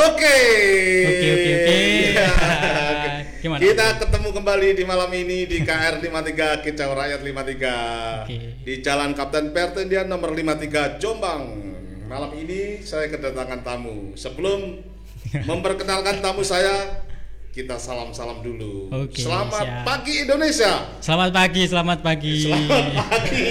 Oke. Oke, oke, oke. Ya, Gimana? Kita ketemu kembali di malam ini di KR 53 Kicau Rakyat 53 Oke. di Jalan Kapten Pertendian nomor 53 Jombang. Malam ini saya kedatangan tamu. Sebelum memperkenalkan tamu saya, kita salam-salam dulu. Oke, Selamat siap. pagi Indonesia. Selamat pagi, selamat pagi. Selamat pagi.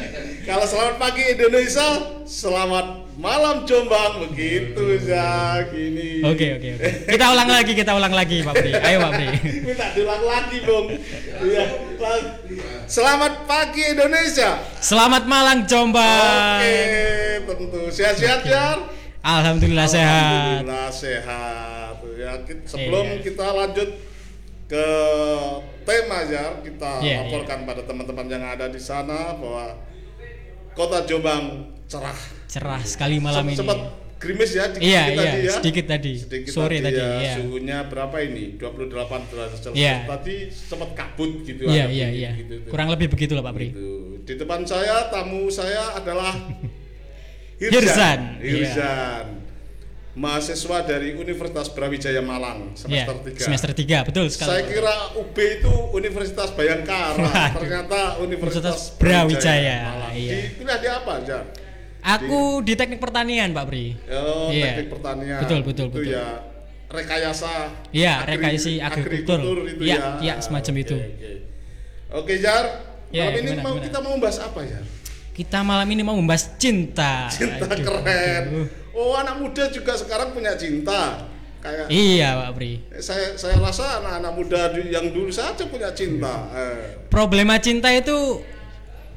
Kalau selamat pagi Indonesia, selamat malam Jombang begitu ya gini. Oke, oke, oke. Kita ulang lagi, kita ulang lagi, Pak Pri. Ayo, Pak Pri. Minta diulang lagi, Bung. Iya. lang- Selamat pagi Indonesia. Selamat malam Jombang. Oke, tentu sehat-sehat ya. Alhamdulillah sehat. Alhamdulillah sehat. Ya, ki- sebelum Iya. kita lanjut ke tema ya, kita Iya, laporkan pada teman-teman yang ada di sana bahwa kota Jombang cerah. Cerah sekali malam ini. Sempat gerimis ya dikit Iya, tadi iya, ya. sedikit tadi. Sedikit Sore tadi, ya. iya. Suhunya berapa ini? 28 derajat Celcius. Iya. Tadi sempat kabut gitu Iya, iya, iya. gitu. Kurang lebih begitu lah, Pak Pri. Gitu. Di depan saya tamu saya adalah Hirzan. Iya. Hirzan. Mahasiswa dari Universitas Brawijaya Malang Iya, semester 3. semester 3, betul sekali. Saya kira UB itu Universitas Bayangkara, ternyata Universitas Universitas Brawijaya, Malang. iya. Di kuliah di apa, Jan? Aku di teknik pertanian, Pak Pri. Oh, Iya. teknik pertanian. Betul, betul, itu betul. ya rekayasa. Iya, agri- rekayasa agrikultur. itu Iya, ya. iya, semacam Oke, itu. Oke, Oke, Jar. Iya, Malam ini gimana, mau gimana? kita mau membahas apa, Jar? Kita malam ini mau membahas cinta. Cinta Aduh, keren. aduh. Oh, anak muda juga sekarang punya cinta. Kayak Iya, Pak Pri. saya saya rasa anak-anak muda di- yang dulu saja punya cinta. Eh. Problema cinta itu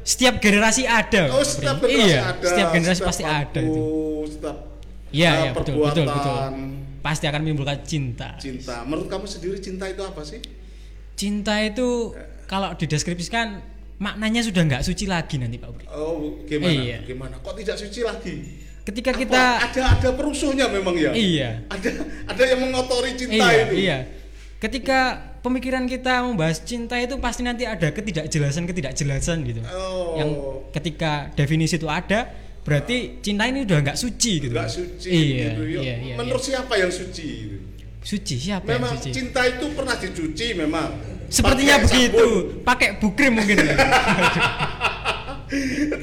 setiap generasi ada. Oh, setiap generasi iya, ada. setiap generasi setiap pasti ada itu. Setiap Iya, eh, iya, betul, betul, betul. Pasti akan menimbulkan cinta. Cinta. Menurut kamu sendiri cinta itu apa sih? Cinta itu kalau dideskripsikan maknanya sudah nggak suci lagi nanti Pak Pri. Oh, gimana? Iya. Gimana? Kok tidak suci lagi? Ketika Apa? kita ada ada perusuhnya memang ya. iya, Ada ada yang mengotori cinta iya, itu. iya. Ketika pemikiran kita membahas cinta itu pasti nanti ada ketidakjelasan ketidakjelasan gitu. Oh. Yang ketika definisi itu ada, berarti cinta ini udah nggak suci gitu. Enggak suci Iya, gitu. Ya, iya, iya, Menurut iya. siapa yang suci? gitu? Suci siapa yang Memang suci? cinta itu pernah dicuci memang. Sepertinya Pakai begitu. Pakai bukrim mungkin. ya.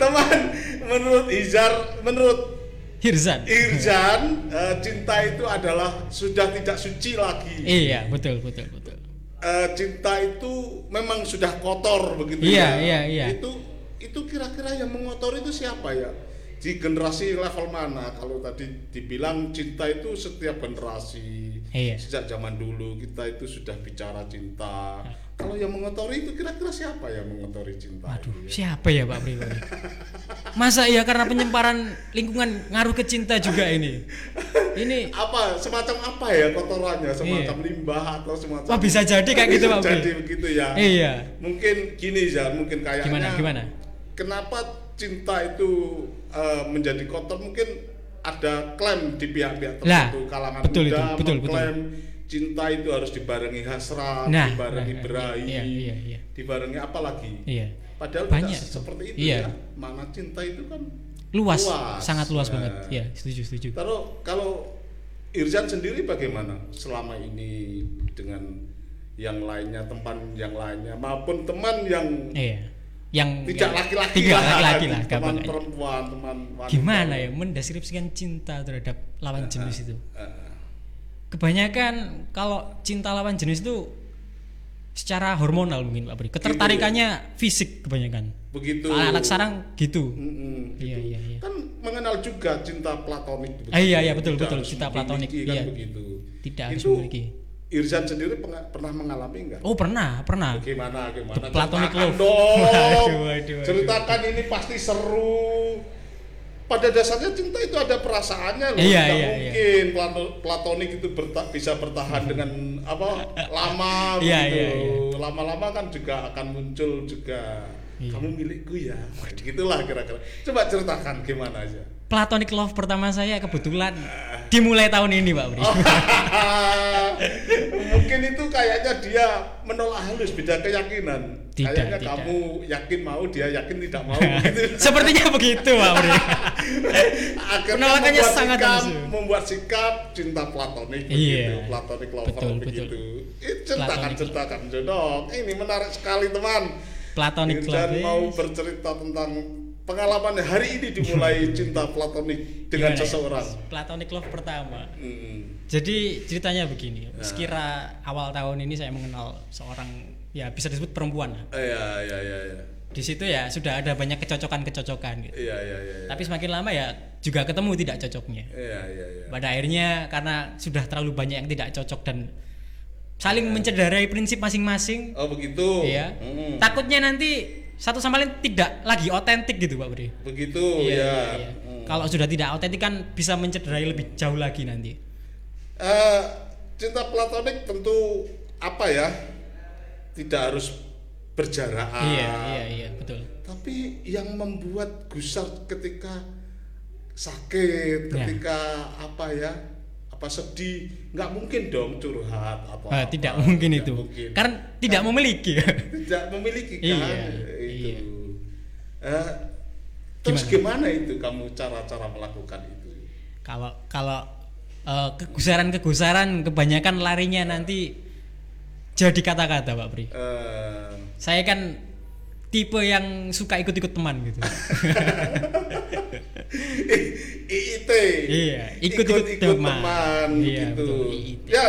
Teman, menurut Izar, menurut Hirzan. Irjan, eh, cinta itu adalah sudah tidak suci lagi. Iya, betul, betul, betul. Eh, cinta itu memang sudah kotor begitu Iya, ya. iya, iya. Itu itu kira-kira yang mengotori itu siapa ya? Di generasi level mana? Kalau tadi dibilang cinta itu setiap generasi. Iya. Sejak zaman dulu kita itu sudah bicara cinta. Kalau yang mengotori itu kira-kira siapa yang mengotori cinta? Aduh, itu ya? siapa ya Pak Pri? Masa iya karena penyemparan lingkungan ngaruh ke cinta juga ini? Ini apa semacam apa ya kotorannya semacam Iya. limbah atau semacam Wah, bisa jadi kayak gitu, Pak jadi begitu ya Iya. mungkin gini ya mungkin kayaknya Gimana, gimana? kenapa cinta itu eh, menjadi kotor mungkin ada klaim di pihak-pihak tertentu kalangan betul muda itu, betul, betul. mengklaim cinta itu harus dibarengi hasrat Nah, dibarengi nah, berahi iya, iya, iya. dibarengi apa lagi iya. padahal Banyak. tidak seperti itu Iya. ya mana cinta itu kan Luas, Luas. sangat luas Nah. banget. Iya, setuju, setuju. Kalau kalau Irjan sendiri bagaimana selama ini dengan yang lainnya teman yang lainnya maupun teman yang Iya. Yang tidak laki-laki Tidak lah, laki-laki lah, teman gampang. perempuan teman wanita. Gimana ya mendeskripsikan cinta terhadap lawan jenis itu? Eh, Kebanyakan kalau cinta lawan jenis itu secara hormonal mungkin Pak Pri. Ketertarikannya fisik kebanyakan. Gitu begitu Anak-anak sekarang gitu. Mm-mm, Iya, gitu. iya, iya. kan mengenal juga cinta platonik Ah, iya, iya, betul, betul. harus Cinta platonik, kan iya. begitu Tidak harus itu memiliki. Irjan sendiri pernah mengalami enggak Oh pernah, pernah. Gimana gimana? The platonic Ceritakan love. Dong. Waduh, waduh, waduh. Ceritakan ini pasti seru. Pada dasarnya cinta itu ada perasaannya loh. Iya, Tidak iya, mungkin plato- platonik itu berta- bisa bertahan dengan apa lama Iya, begitu. iya, iya. Lama-lama kan juga akan muncul juga Iya. kamu milikku ya. Gitulah kira-kira. Coba ceritakan gimana aja. Platonic love pertama saya kebetulan dimulai tahun ini Pak. Oh. Mungkin itu kayaknya dia menolak halus beda keyakinan. Tidak, kayaknya tidak. kamu yakin mau, dia yakin tidak mau gitu. Sepertinya begitu, Pak Bri. Akhirnya Penolakannya membuat sangat sikap, halus. membuat sikap cinta platonik Iya. begitu, platonik lover Betul, begitu. betul. Platonic centakan jodoh. Ini menarik sekali teman. Platonic Dan love. mau bercerita tentang pengalaman hari ini dimulai cinta platonik dengan Gimana ya? seseorang. Platonic love pertama. Hmm. Jadi ceritanya begini, Ya. sekira awal tahun ini saya mengenal seorang ya bisa disebut perempuan. Iya, iya, iya, iya. Di situ ya sudah ada banyak kecocokan-kecocokan gitu. Iya, iya, iya. iya. Tapi semakin lama ya juga ketemu tidak cocoknya. Iya, iya, iya. Pada akhirnya karena sudah terlalu banyak yang tidak cocok dan saling mencederai prinsip masing-masing, Oh, begitu. ya. Hmm. Takutnya nanti satu sama lain tidak lagi otentik gitu, Pak Budi. Begitu, Iya, ya. iya, iya. Hmm. Kalau sudah tidak otentik kan bisa mencederai lebih jauh lagi nanti. Eh, cinta platonik tentu apa ya? Tidak harus berjarak. Iya, iya, iya, betul. Tapi yang membuat gusar ketika sakit, Ya. ketika apa ya? Apa sedih, nggak mungkin dong curhat Ah, apa. tidak mungkin Tidak itu. mungkin. Karena tidak memiliki. tidak memiliki kan Iya, itu. iya. Eh, terus gimana? itu kamu cara-cara melakukan itu? kalau kalau eh, kegusaran-kegusaran kebanyakan larinya nanti jadi kata-kata, Pak Bri. Eh, Saya kan tipe yang suka ikut-ikut teman gitu. IIT. Iya, ikut-ikut ikut teman. teman Iya, gitu. betul. Ya.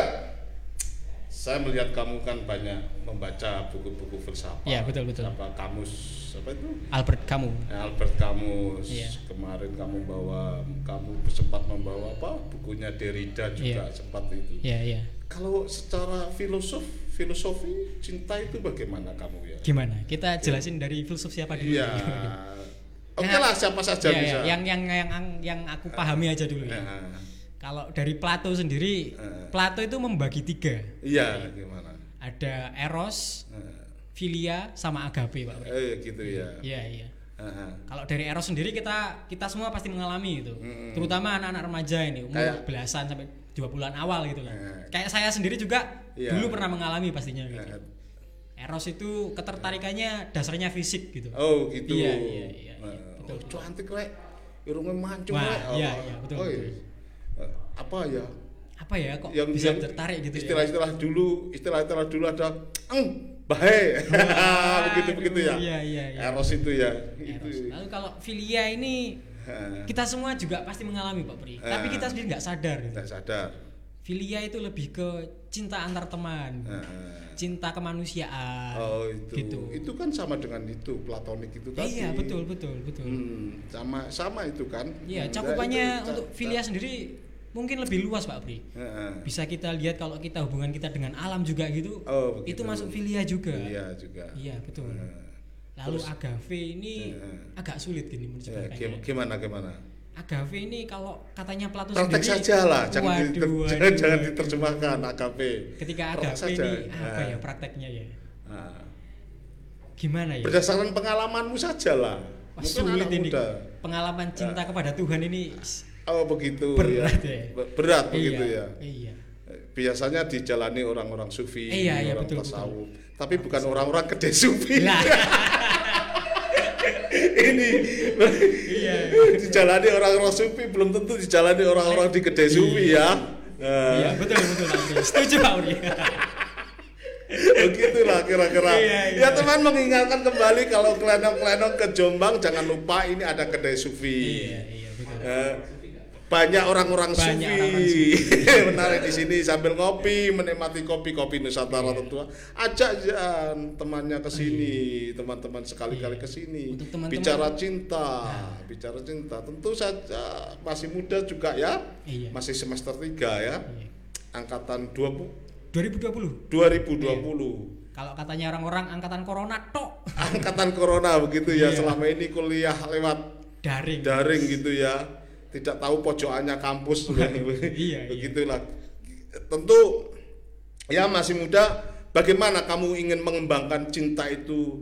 Saya melihat kamu kan banyak membaca buku-buku filsafat. Iya, betul, betul. Apa kamus apa itu? Albert kamu. Albert Camus. Iya. Kemarin kamu bawa kamu sempat membawa apa? Bukunya Derrida juga Iya. sempat itu. Iya, iya. Kalau secara filosof, filosofi cinta itu bagaimana kamu ya? Gimana? Kita jelasin dari filsuf siapa dulu? Iya. Oke Ya, lah siapa saja Iya, bisa. iya. Yang yang yang yang aku pahami aja dulu ya. Nah, Kalau dari Plato sendiri, Eh. Plato itu membagi tiga. iya gimana? Ada eros, Eh, filia, sama agape, Pak. Eh gitu ya. Iya, iya. Heeh. Kalau dari eros sendiri kita kita semua pasti mengalami itu. Mm-mm. Terutama anak-anak remaja ini umur Kayak- belasan sampai dua bulan awal gitu kan. Eh. Kayak saya sendiri juga Iya. dulu pernah mengalami pastinya gitu. Eh, Eros itu ketertarikannya dasarnya fisik gitu. Oh gitu. Iya, iya, iya, Iya, betul. oh, cantik rek. Irungnya mancung Wah, rek. Oh, iya, iya, betul, oh, betul. Eh, Apa ya? Apa ya kok Yang bisa yang tertarik gitu ya? Istilah-istilah dulu, istilah-istilah dulu ada eng bahe. begitu begitu ya. Iya, iya, iya. Eros itu ya. Eros. Itu. Lalu kalau filia ini kita semua juga pasti mengalami Pak Pri. Tapi kita sendiri nggak sadar gitu. Tidak sadar. Filia itu lebih ke cinta antar teman, Heeh. cinta kemanusiaan. Oh itu. Gitu. Itu kan sama dengan itu platonik itu tadi. Iya betul betul betul. Hmm, sama sama itu kan. Iya Hmm, cakupannya nah, itu- untuk filia sendiri mungkin lebih luas Pak Pri. Heeh. Bisa kita lihat kalau kita hubungan kita dengan alam juga gitu, Oh, begitu. itu masuk filia juga. Iya juga. Iya, betul. Heeh. Lalu agave ini Heeh. agak sulit gini menurut Ya, saya. gim- gimana gimana? Agave ini kalau katanya Plato Praktek sendiri saja lah, jangan, waduh, diter- waduh, jangan, jangan diterjemahkan AKP. Ketika Praktek agave saja. ini apa Nah, ya prakteknya ya? nah. Gimana ya? Berdasarkan pengalamanmu saja lah. Wah, Mungkin sulit anak ini. muda. Pengalaman cinta kepada Tuhan ini Oh begitu Berat ya. ya. Be- Berat begitu iya, ya. Iya. Biasanya dijalani orang-orang sufi, Iya, iya, orang betul, tasawuf. Tapi bukan orang-orang kedai sufi. Lah, Ini iya. dijalani orang-orang sufi belum tentu dijalani orang-orang di kedai sufi ya. Nah, Iya, betul betul. Setuju Pak Uri. Begitulah kira-kira. Iya, iya. Ya teman mengingatkan kembali kalau klenong-klenong ke Jombang jangan lupa ini ada kedai sufi. Iya, iya betul. Eh, banyak orang-orang Banyak sufi. orang-orang menarik di sini sambil ngopi menikmati kopi kopi Nusantara tentu ajak Jan temannya ke sini teman-teman sekali-kali Iya. ke sini. Bicara cinta bicara cinta. Tentu saja masih muda juga ya. Iya. masih semester 3 ya. Iya. angkatan 20 2020. 2020 Kalau katanya orang-orang angkatan corona tok. Angkatan corona begitu ya. Iya. selama ini kuliah lewat daring. daring gitu ya tidak tahu pojokannya kampus iya, iya. begitulah tentu ya masih muda bagaimana kamu ingin mengembangkan cinta itu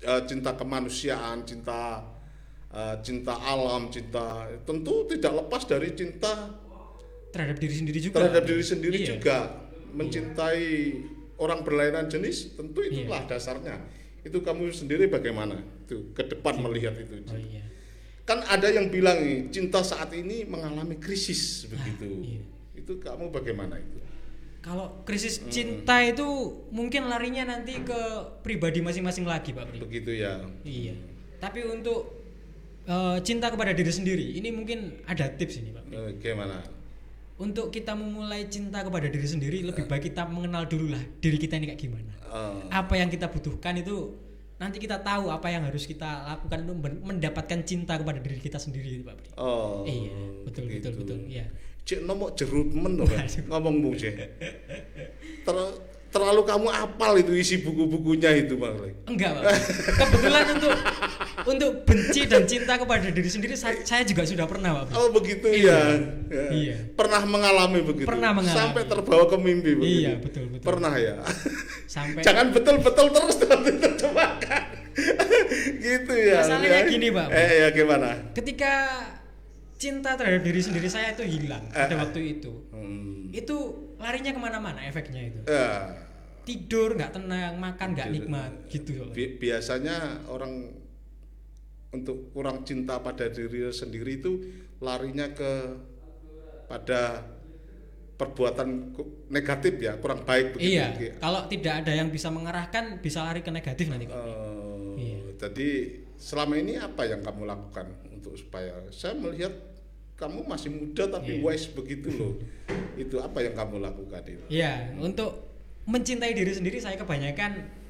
eh, cinta kemanusiaan cinta eh, cinta alam cinta tentu tidak lepas dari cinta terhadap diri sendiri juga. terhadap diri sendiri Iya. juga mencintai orang berlainan jenis tentu Iya. itulah dasarnya itu kamu sendiri bagaimana itu ke depan melihat itu Oh iya. Kan ada yang bilang nih cinta saat ini mengalami krisis begitu iya. itu kamu bagaimana itu Kalau krisis cinta itu mungkin larinya nanti ke pribadi masing-masing lagi, Pak Pri. begitu ya Iya. Tapi untuk eh, cinta kepada diri sendiri, ini mungkin ada tips ini, Pak. Pri. Eh, gimana Untuk kita memulai cinta kepada diri sendiri, lebih baik kita mengenal dulu lah diri kita ini kayak gimana. Eh, Apa yang kita butuhkan itu nanti kita tahu apa yang harus kita lakukan untuk men- mendapatkan cinta kepada diri kita sendiri, Pak Pri. oh iya, betul begitu. betul betul. Iya. cek nomor jerut men. Waduh. ngomongmu cek Ter- terlalu kamu apal itu isi buku-bukunya itu bang. Enggak, Pak. Kebetulan untuk untuk benci dan cinta kepada diri sendiri saya, juga sudah pernah, Pak. Oh begitu Iya. ya. Ya. Iya. Pernah mengalami begitu. Pernah mengalami. Sampai terbawa ke mimpi begitu. Iya, betul, betul. Pernah ya. Sampai Jangan betul-betul terus nanti terjemahkan. gitu ya. Masalahnya ya. gini, Pak. Eh ya gimana? ketika cinta terhadap diri sendiri saya itu hilang Eh, pada eh. waktu itu. Hmm. Itu larinya ke mana-mana efeknya itu. Ya, Tidur nggak tenang, makan nggak nikmat gitu. Bi- biasanya orang untuk kurang cinta pada diri sendiri itu larinya ke pada perbuatan negatif ya kurang baik begitu. Iya, kalau tidak ada yang bisa mengarahkan bisa lari ke negatif nanti kok. Eh, Iya. Jadi selama ini apa yang kamu lakukan untuk supaya saya melihat kamu masih muda tapi Iya. wise begitu loh. Itu apa yang kamu lakukan itu? Iya, untuk mencintai diri sendiri saya kebanyakan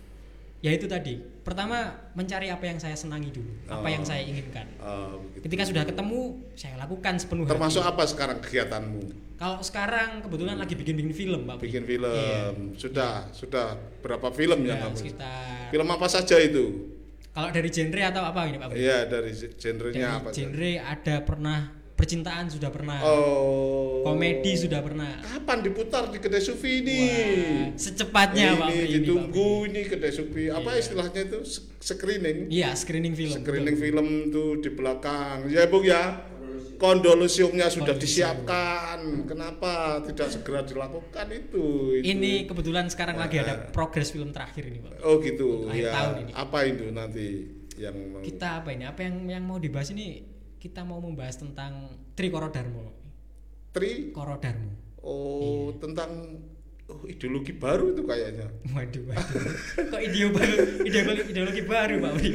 ya itu tadi. Pertama mencari apa yang saya senangi dulu, apa Oh. yang saya inginkan. Eh, begitu. Ketika sudah ketemu, saya lakukan sepenuh Termasuk hati. apa sekarang kegiatanmu? Kalau sekarang kebetulan lagi bikin-bikin film, Pak. Bikin film. Iya. Sudah, sudah berapa film yang Ya, kamu? sekitar Film apa saja itu? kalau dari genre atau apa ini Pak? Iya, dari Dari genrenya apa? saja? genre ada pernah percintaan sudah pernah, Oh. komedi sudah pernah. Kapan diputar di kedai Sufi ini? Wah, secepatnya Pak. ini Pri, ini, ditunggu Pak Pri. ini kedai Sufi. Apa Iya. istilahnya itu? Screening. Iya, screening film. Screening betul. film tuh di belakang. Ya, Bung ya. Kondolosiumnya sudah disiapkan. Kenapa tidak segera dilakukan itu? Itu. Ini kebetulan sekarang lagi Nah. ada progres film terakhir ini, Pak. Oh gitu. Akhir ya. tahun ini. Apa itu nanti yang Kita apa ini? Apa yang yang mau dibahas ini? Kita mau membahas tentang Trikorodarmo. Tri? Korodarmo. Oh, Iya. tentang oh, ideologi baru itu kayaknya. Waduh, waduh. Kok ide baru, ideologi, ideologi baru, Pak Pri?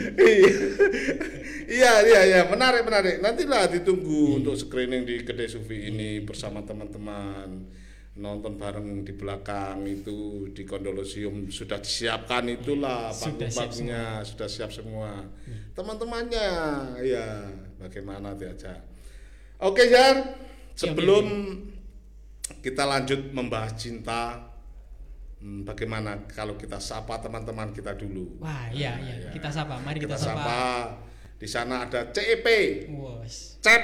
iya iya iya menarik menarik nantilah ditunggu untuk screening di kedai sufi ini bersama teman-teman nonton bareng di belakang itu di kondolosium sudah disiapkan itulah siap panggung-panggungnya sudah siap semua teman-temannya ya bagaimana diajak oke Jan sebelum kita lanjut membahas cinta hmm, bagaimana kalau kita sapa teman-teman kita dulu Wah, iya, Nah, iya. ya. Kita sapa. Mari kita, kita sapa. sapa. Di sana ada CEP, Wos. Cep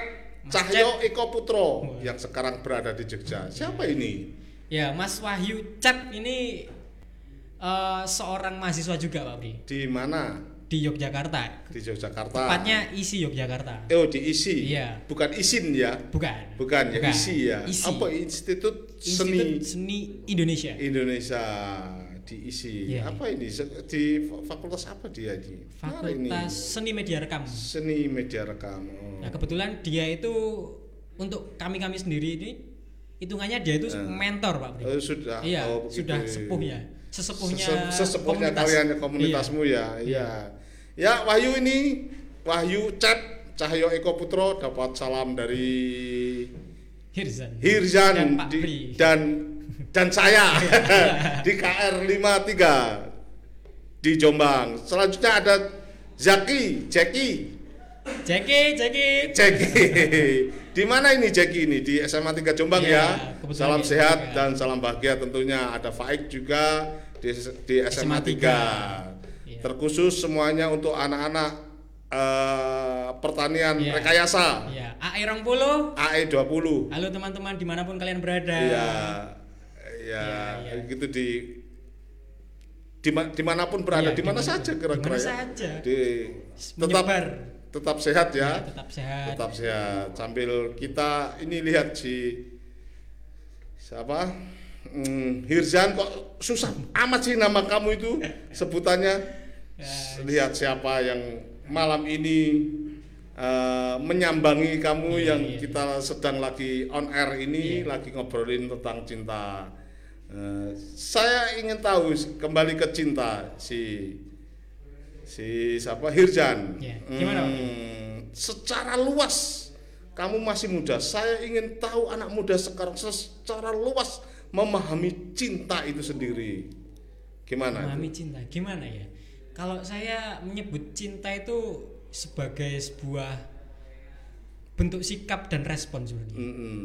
Cahyo Eko Putro yang sekarang berada di Jogja. Siapa ini? Ya, Mas Wahyu Cap ini eh, seorang mahasiswa juga, Pak Pri. Di mana? Di Yogyakarta. Di Yogyakarta. Tepatnya isi Yogyakarta. Oh, diisi. Iya. Bukan isin ya. Bukan. Bukan ya, isi ya. Isi. Apa Institut Seni Institut Seni Indonesia. Indonesia diisi. Iya. Apa ini? Di fakultas apa dia ini? Mana ini? Fakultas Seni Media Rekam. Seni Media Rekam. Oh. Nah, kebetulan dia itu untuk kami-kami sendiri ini hitungannya dia itu mentor, Pak. Oh, sudah. Iya, Oh, begitu. sudah sepuhnya. Sesepuhnya Sese- sesepuhnya komunitas. kalian komunitasmu ya. Iya. Ya, Wahyu ini Wahyu Cep Cahyo Eko Putro dapat salam dari Hirzan. Hirzan dan Pak di- Pri. dan dan saya di KR 53 di Jombang. Selanjutnya ada Zaki, Jeki, Jeki, Jeki. Jeki. Di mana ini Jeki ini? Di SMA 3 Jombang Iya, ya. kebetulan Salam sehat SMA. dan salam bahagia tentunya. Ada Faik juga di, di SMA 3. Iya. Terkhusus semuanya untuk anak-anak eh, pertanian Iya. rekayasa Ya, AE 20. AE 20. Halo teman-teman di mana pun kalian berada. Iya. Ya, Iya, iya. gitu di di di mana pun berada, Iya, di mana di mana pun. saja kira-kira Di mana ya. saja. Di tetap Menyebar. tetap sehat ya. Ya, tetap sehat. tetap sehat sambil kita ini lihat si siapa Hmm, Hirzan kok susah amat sih nama kamu itu sebutannya. Lihat siapa yang malam ini eh, menyambangi kamu Iya, yang iya. kita sedang lagi on air ini Iya. lagi ngobrolin tentang cinta. Eh, saya ingin tahu kembali ke cinta si si siapa Hirjan. Iya, gimana? Hmm, secara luas kamu masih muda. Saya ingin tahu anak muda sekarang secara luas memahami cinta itu sendiri. Gimana? itu? memahami cinta gimana ya kalau saya menyebut cinta itu sebagai sebuah bentuk sikap dan respon sebenarnya Mm-mm.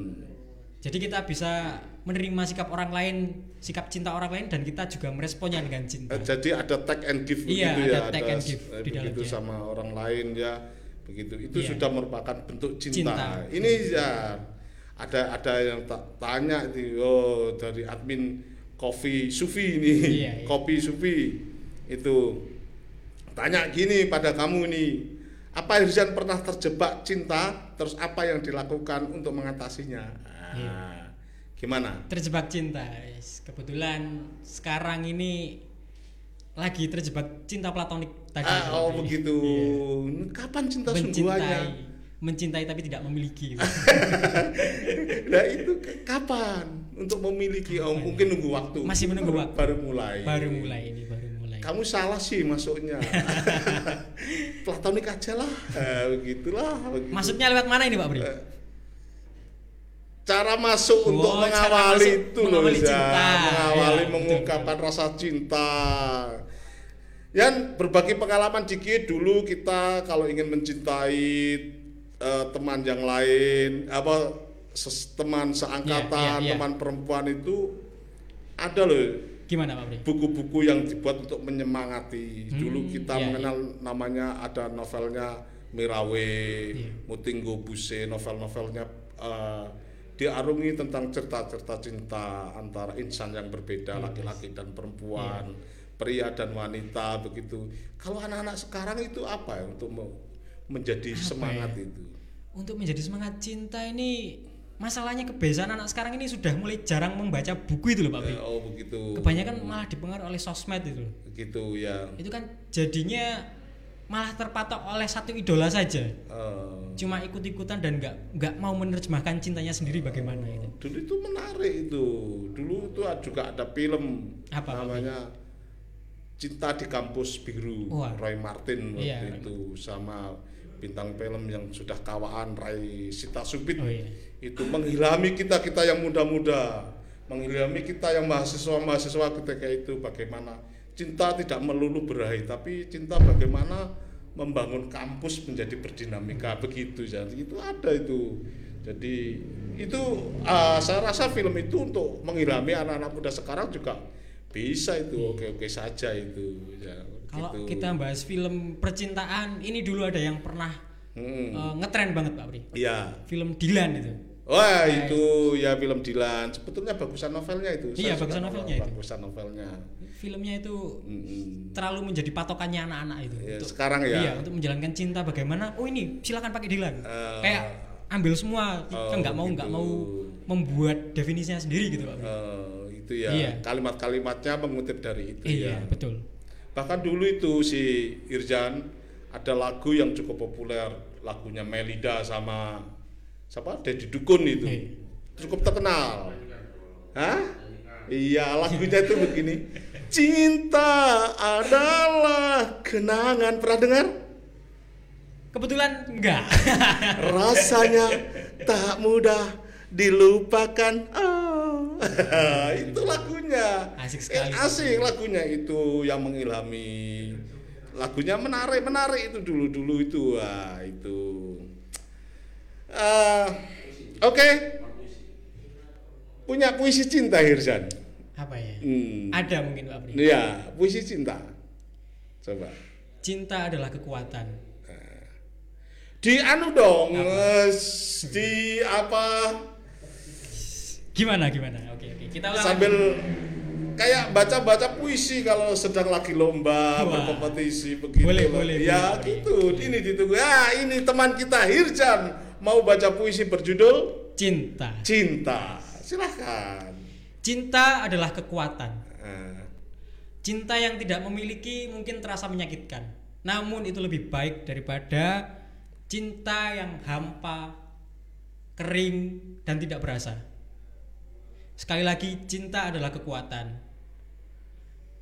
jadi kita bisa menerima sikap orang lain sikap cinta orang lain dan kita juga meresponnya dengan cinta Eh, Jadi ada take and give Iya, begitu ya, ada take and give eh, di dalamnya. sama orang lain ya, begitu. Itu Iya. sudah merupakan bentuk cinta. Cinta. Ini ya ada ada yang ta- tanya itu, oh dari admin Kopi Sufi ini, Iya, iya. Kopi Sufi itu tanya gini pada kamu nih, apa Hirzan pernah terjebak cinta? Terus apa yang dilakukan untuk mengatasinya? Ah, Iya. Gimana? terjebak cinta kebetulan sekarang ini lagi terjebak cinta platonik tadi Ah, oh Iya. begitu. Kapan cinta mencintai sungguhannya? Mencintai tapi tidak memiliki Nah itu kapan untuk memiliki? Oh, mungkin nunggu waktu. Masih menunggu Baru- waktu. Baru mulai. baru mulai ini baru mulai Kamu salah sih masuknya. Platonik aja lah. Eh, begitulah. begitu. maksudnya lewat mana ini Pak Bri? Eh, Cara masuk Oh, untuk mengawali masuk, itu loh, mengawali Zan. cinta. mengawali Ya, mengungkapkan rasa cinta. Yan berbagi pengalaman dikit dulu kita kalau ingin mencintai eh, teman yang lain apa ses- teman seangkatan, Iya, iya, iya. teman perempuan itu ada loh Gimana Pak buku-buku yang dibuat untuk menyemangati. Hmm, Dulu kita iya, mengenal namanya ada novelnya Mirawe, Iya. Mutinggo Buse, novel-novelnya eh, diarungi tentang cerita-cerita cinta antara insan yang berbeda, Iya, laki-laki dan perempuan, pria dan wanita begitu. Kalau anak-anak sekarang itu apa ya untuk menjadi Apa semangat ya? itu? Untuk menjadi semangat cinta ini masalahnya kebiasaan anak sekarang ini sudah mulai jarang membaca buku itu loh Pak. Eh, oh begitu. Kebanyakan malah dipengaruhi oleh sosmed itu. Begitu ya. Itu kan jadinya malah terpatok oleh satu idola saja. Eh, Cuma ikut-ikutan dan nggak nggak mau menerjemahkan cintanya sendiri bagaimana itu. Dulu itu menarik itu. Dulu itu juga ada film Apa, namanya Cinta di Kampus Biru, Wah. Roy Martin waktu Iya. itu sama bintang film yang sudah kawaan Rai Sita Supit. Oh iya. Itu menghilami kita kita yang muda-muda, menghilami kita yang mahasiswa-mahasiswa ketika itu bagaimana cinta tidak melulu berahi, tapi cinta bagaimana membangun kampus menjadi berdinamika begitu jadi itu ada itu jadi itu ah, saya rasa film itu untuk menghilami anak-anak muda sekarang juga bisa itu oke-oke saja itu ya, Kalau gitu. kita bahas film percintaan, ini dulu ada yang pernah Hmm. eh, ngetren banget Pak Bri. Iya. Film Dilan itu. Wah itu ya film Dilan. Sebetulnya bagusan novelnya itu. Iya, bagusan novel- novelnya itu. Bagusan novelnya. Filmnya itu Mm-mm. terlalu menjadi patokannya anak-anak itu. Ya, untuk, sekarang ya. Iya, untuk menjalankan cinta bagaimana? Oh ini silakan pakai Dilan. Eh, Kayak ambil semua, kan nggak mau nggak gitu. mau membuat definisinya sendiri gitu Pak Bri. Itu ya Iya. kalimat-kalimatnya mengutip dari itu iya, ya. betul. Bahkan dulu itu si Irjan ada lagu yang cukup populer, lagunya Melida sama siapa? Deddy Dukun itu. Iya. Cukup terkenal. Hah? Iya, lagunya itu begini. Cinta adalah kenangan. Pernah dengar? Kebetulan enggak. Rasanya tak mudah dilupakan. Oh. itu lagunya. Asik sekali. Eh, asik lagunya itu yang mengilhami. Lagunya menarik, menarik itu dulu-dulu itu. Wah, itu. Ah, Oke. Punya puisi cinta Hirzan. Apa ya? Hmm. Ada mungkin Pak Bri. Iya, puisi cinta. Coba. Cinta adalah kekuatan. Di anu dong, eh, di apa Gimana gimana? Oke oke. Kita ulang sambil lagi. kayak baca-baca puisi kalau sedang lagi lomba Wah. berkompetisi begitu. Boleh, loh. boleh, Ya boleh. gitu. Ini ditunggu. Ah, ini teman kita Hirjan mau baca puisi berjudul cinta. Cinta. Silahkan. cinta adalah kekuatan. Eh, Cinta yang tidak memiliki mungkin terasa menyakitkan. Namun itu lebih baik daripada cinta yang hampa, kering dan tidak berasa. Sekali lagi cinta adalah kekuatan.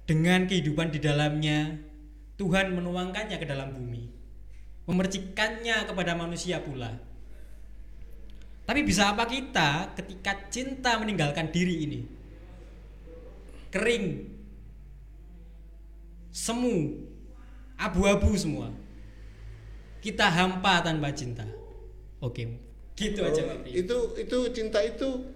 Dengan kehidupan di dalamnya, Tuhan menuangkannya ke dalam bumi. Memercikannya kepada manusia pula. Tapi bisa apa kita ketika cinta meninggalkan diri ini? Kering, semu, abu-abu semua. Kita hampa tanpa cinta. Oke, gitu aja oh, Pri. itu itu cinta itu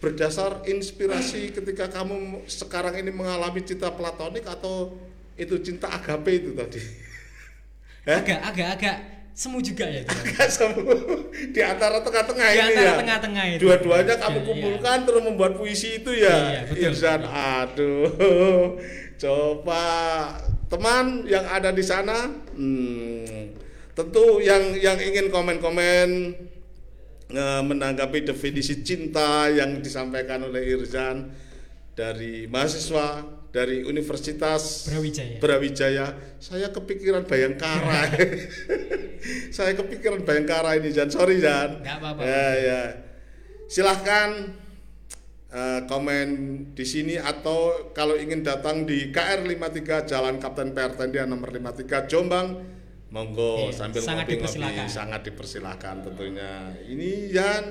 berdasar inspirasi ketika kamu sekarang ini mengalami cinta platonik atau itu cinta agape itu tadi? Agak agak agak semu juga ya. itu. Agak semu di antara tengah-tengah ini antara ya tengah-tengah itu. dua-duanya kamu Iya, kumpulkan terus membuat puisi itu ya Iya, betul, Irzan betul. aduh coba teman yang ada di sana hmm, tentu yang yang ingin komen-komen menanggapi definisi cinta yang disampaikan oleh Irzan dari mahasiswa dari Universitas Brawijaya. Brawijaya. Saya kepikiran Bayangkara. Saya kepikiran Bayangkara ini Jan. Sorry Jan. Apa-apa. ya ya. Silahkan eh, komen di sini atau kalau ingin datang di KR 53 Jalan Kapten Pertendian nomor 53 Jombang monggo Iya, sambil sangat ngopi-ngopi dipersilakan. sangat dipersilahkan tentunya ini Jan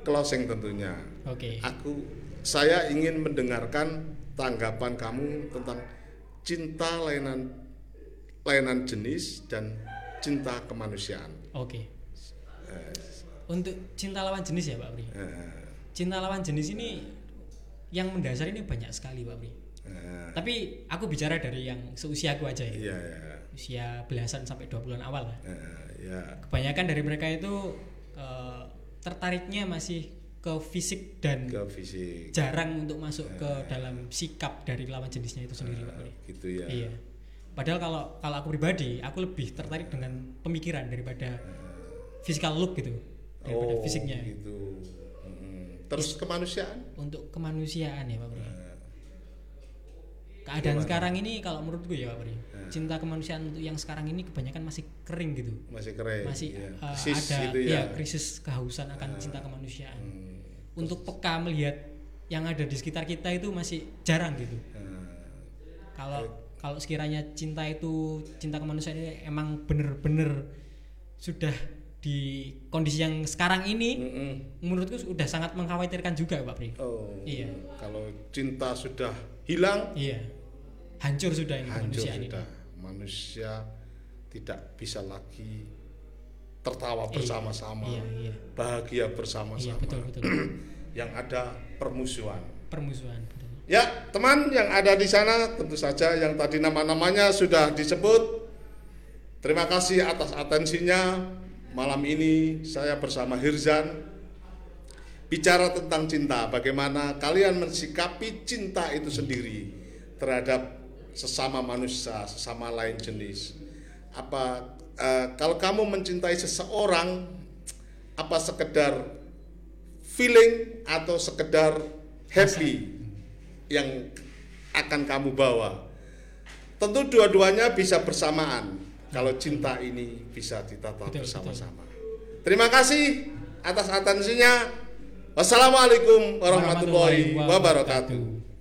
closing tentunya Oke. aku saya ingin mendengarkan tanggapan kamu tentang cinta layanan layanan jenis dan cinta kemanusiaan. Oke. Untuk cinta lawan jenis ya Pak Pri. Eh, Cinta lawan jenis ini yang mendasar ini banyak sekali Pak Pri. eh, Tapi aku bicara dari yang seusiaku aja ya. iya ya, Usia belasan sampai 20-an awal lah. eh, ya, Kebanyakan dari mereka itu eh, tertariknya masih ke fisik dan ke fisik jarang untuk masuk ke dalam sikap dari lawan jenisnya itu sendiri Pak Pri. gitu ya. Iya. Padahal kalau kalau aku pribadi, aku lebih tertarik dengan pemikiran daripada physical look gitu, daripada Oh, fisiknya. gitu. Mm. Terus kemanusiaan? Untuk kemanusiaan ya Pak. Eh, Keadaan gimana? sekarang ini kalau menurutku ya Pak Pri, cinta kemanusiaan untuk yang sekarang ini kebanyakan masih kering gitu. masih keren. Masih ya. eh, Krisis ada gitu ya. ya. krisis kehausan akan cinta kemanusiaan. Hmm. Untuk peka melihat yang ada di sekitar kita itu masih jarang gitu. Eh, kalau kalau sekiranya cinta itu cinta kemanusiaan ini emang bener-bener sudah di kondisi yang sekarang ini mm-mm. menurutku sudah sangat mengkhawatirkan juga Pak Pri Oh, Iya. Kalau cinta sudah hilang, iya hancur sudah ini hancur kemanusiaan ini sudah. Manusia tidak bisa lagi tertawa Iya, bersama-sama, iya iya bahagia iya bersama-sama. betul betul Yang ada permusuhan. permusuhan betul Ya, teman yang ada di sana tentu saja yang tadi nama-namanya sudah disebut. Terima kasih atas atensinya. Malam ini saya bersama Hirzan bicara tentang cinta, bagaimana kalian mensikapi cinta itu sendiri terhadap sesama manusia, sesama lain jenis. Apa eh, kalau kamu mencintai seseorang apa sekedar feeling atau sekedar happy yang akan kamu bawa. Tentu dua-duanya bisa bersamaan kalau cinta ini bisa ditata bersama-sama. Terima kasih atas atensinya. Wassalamualaikum warahmatullahi wabarakatuh.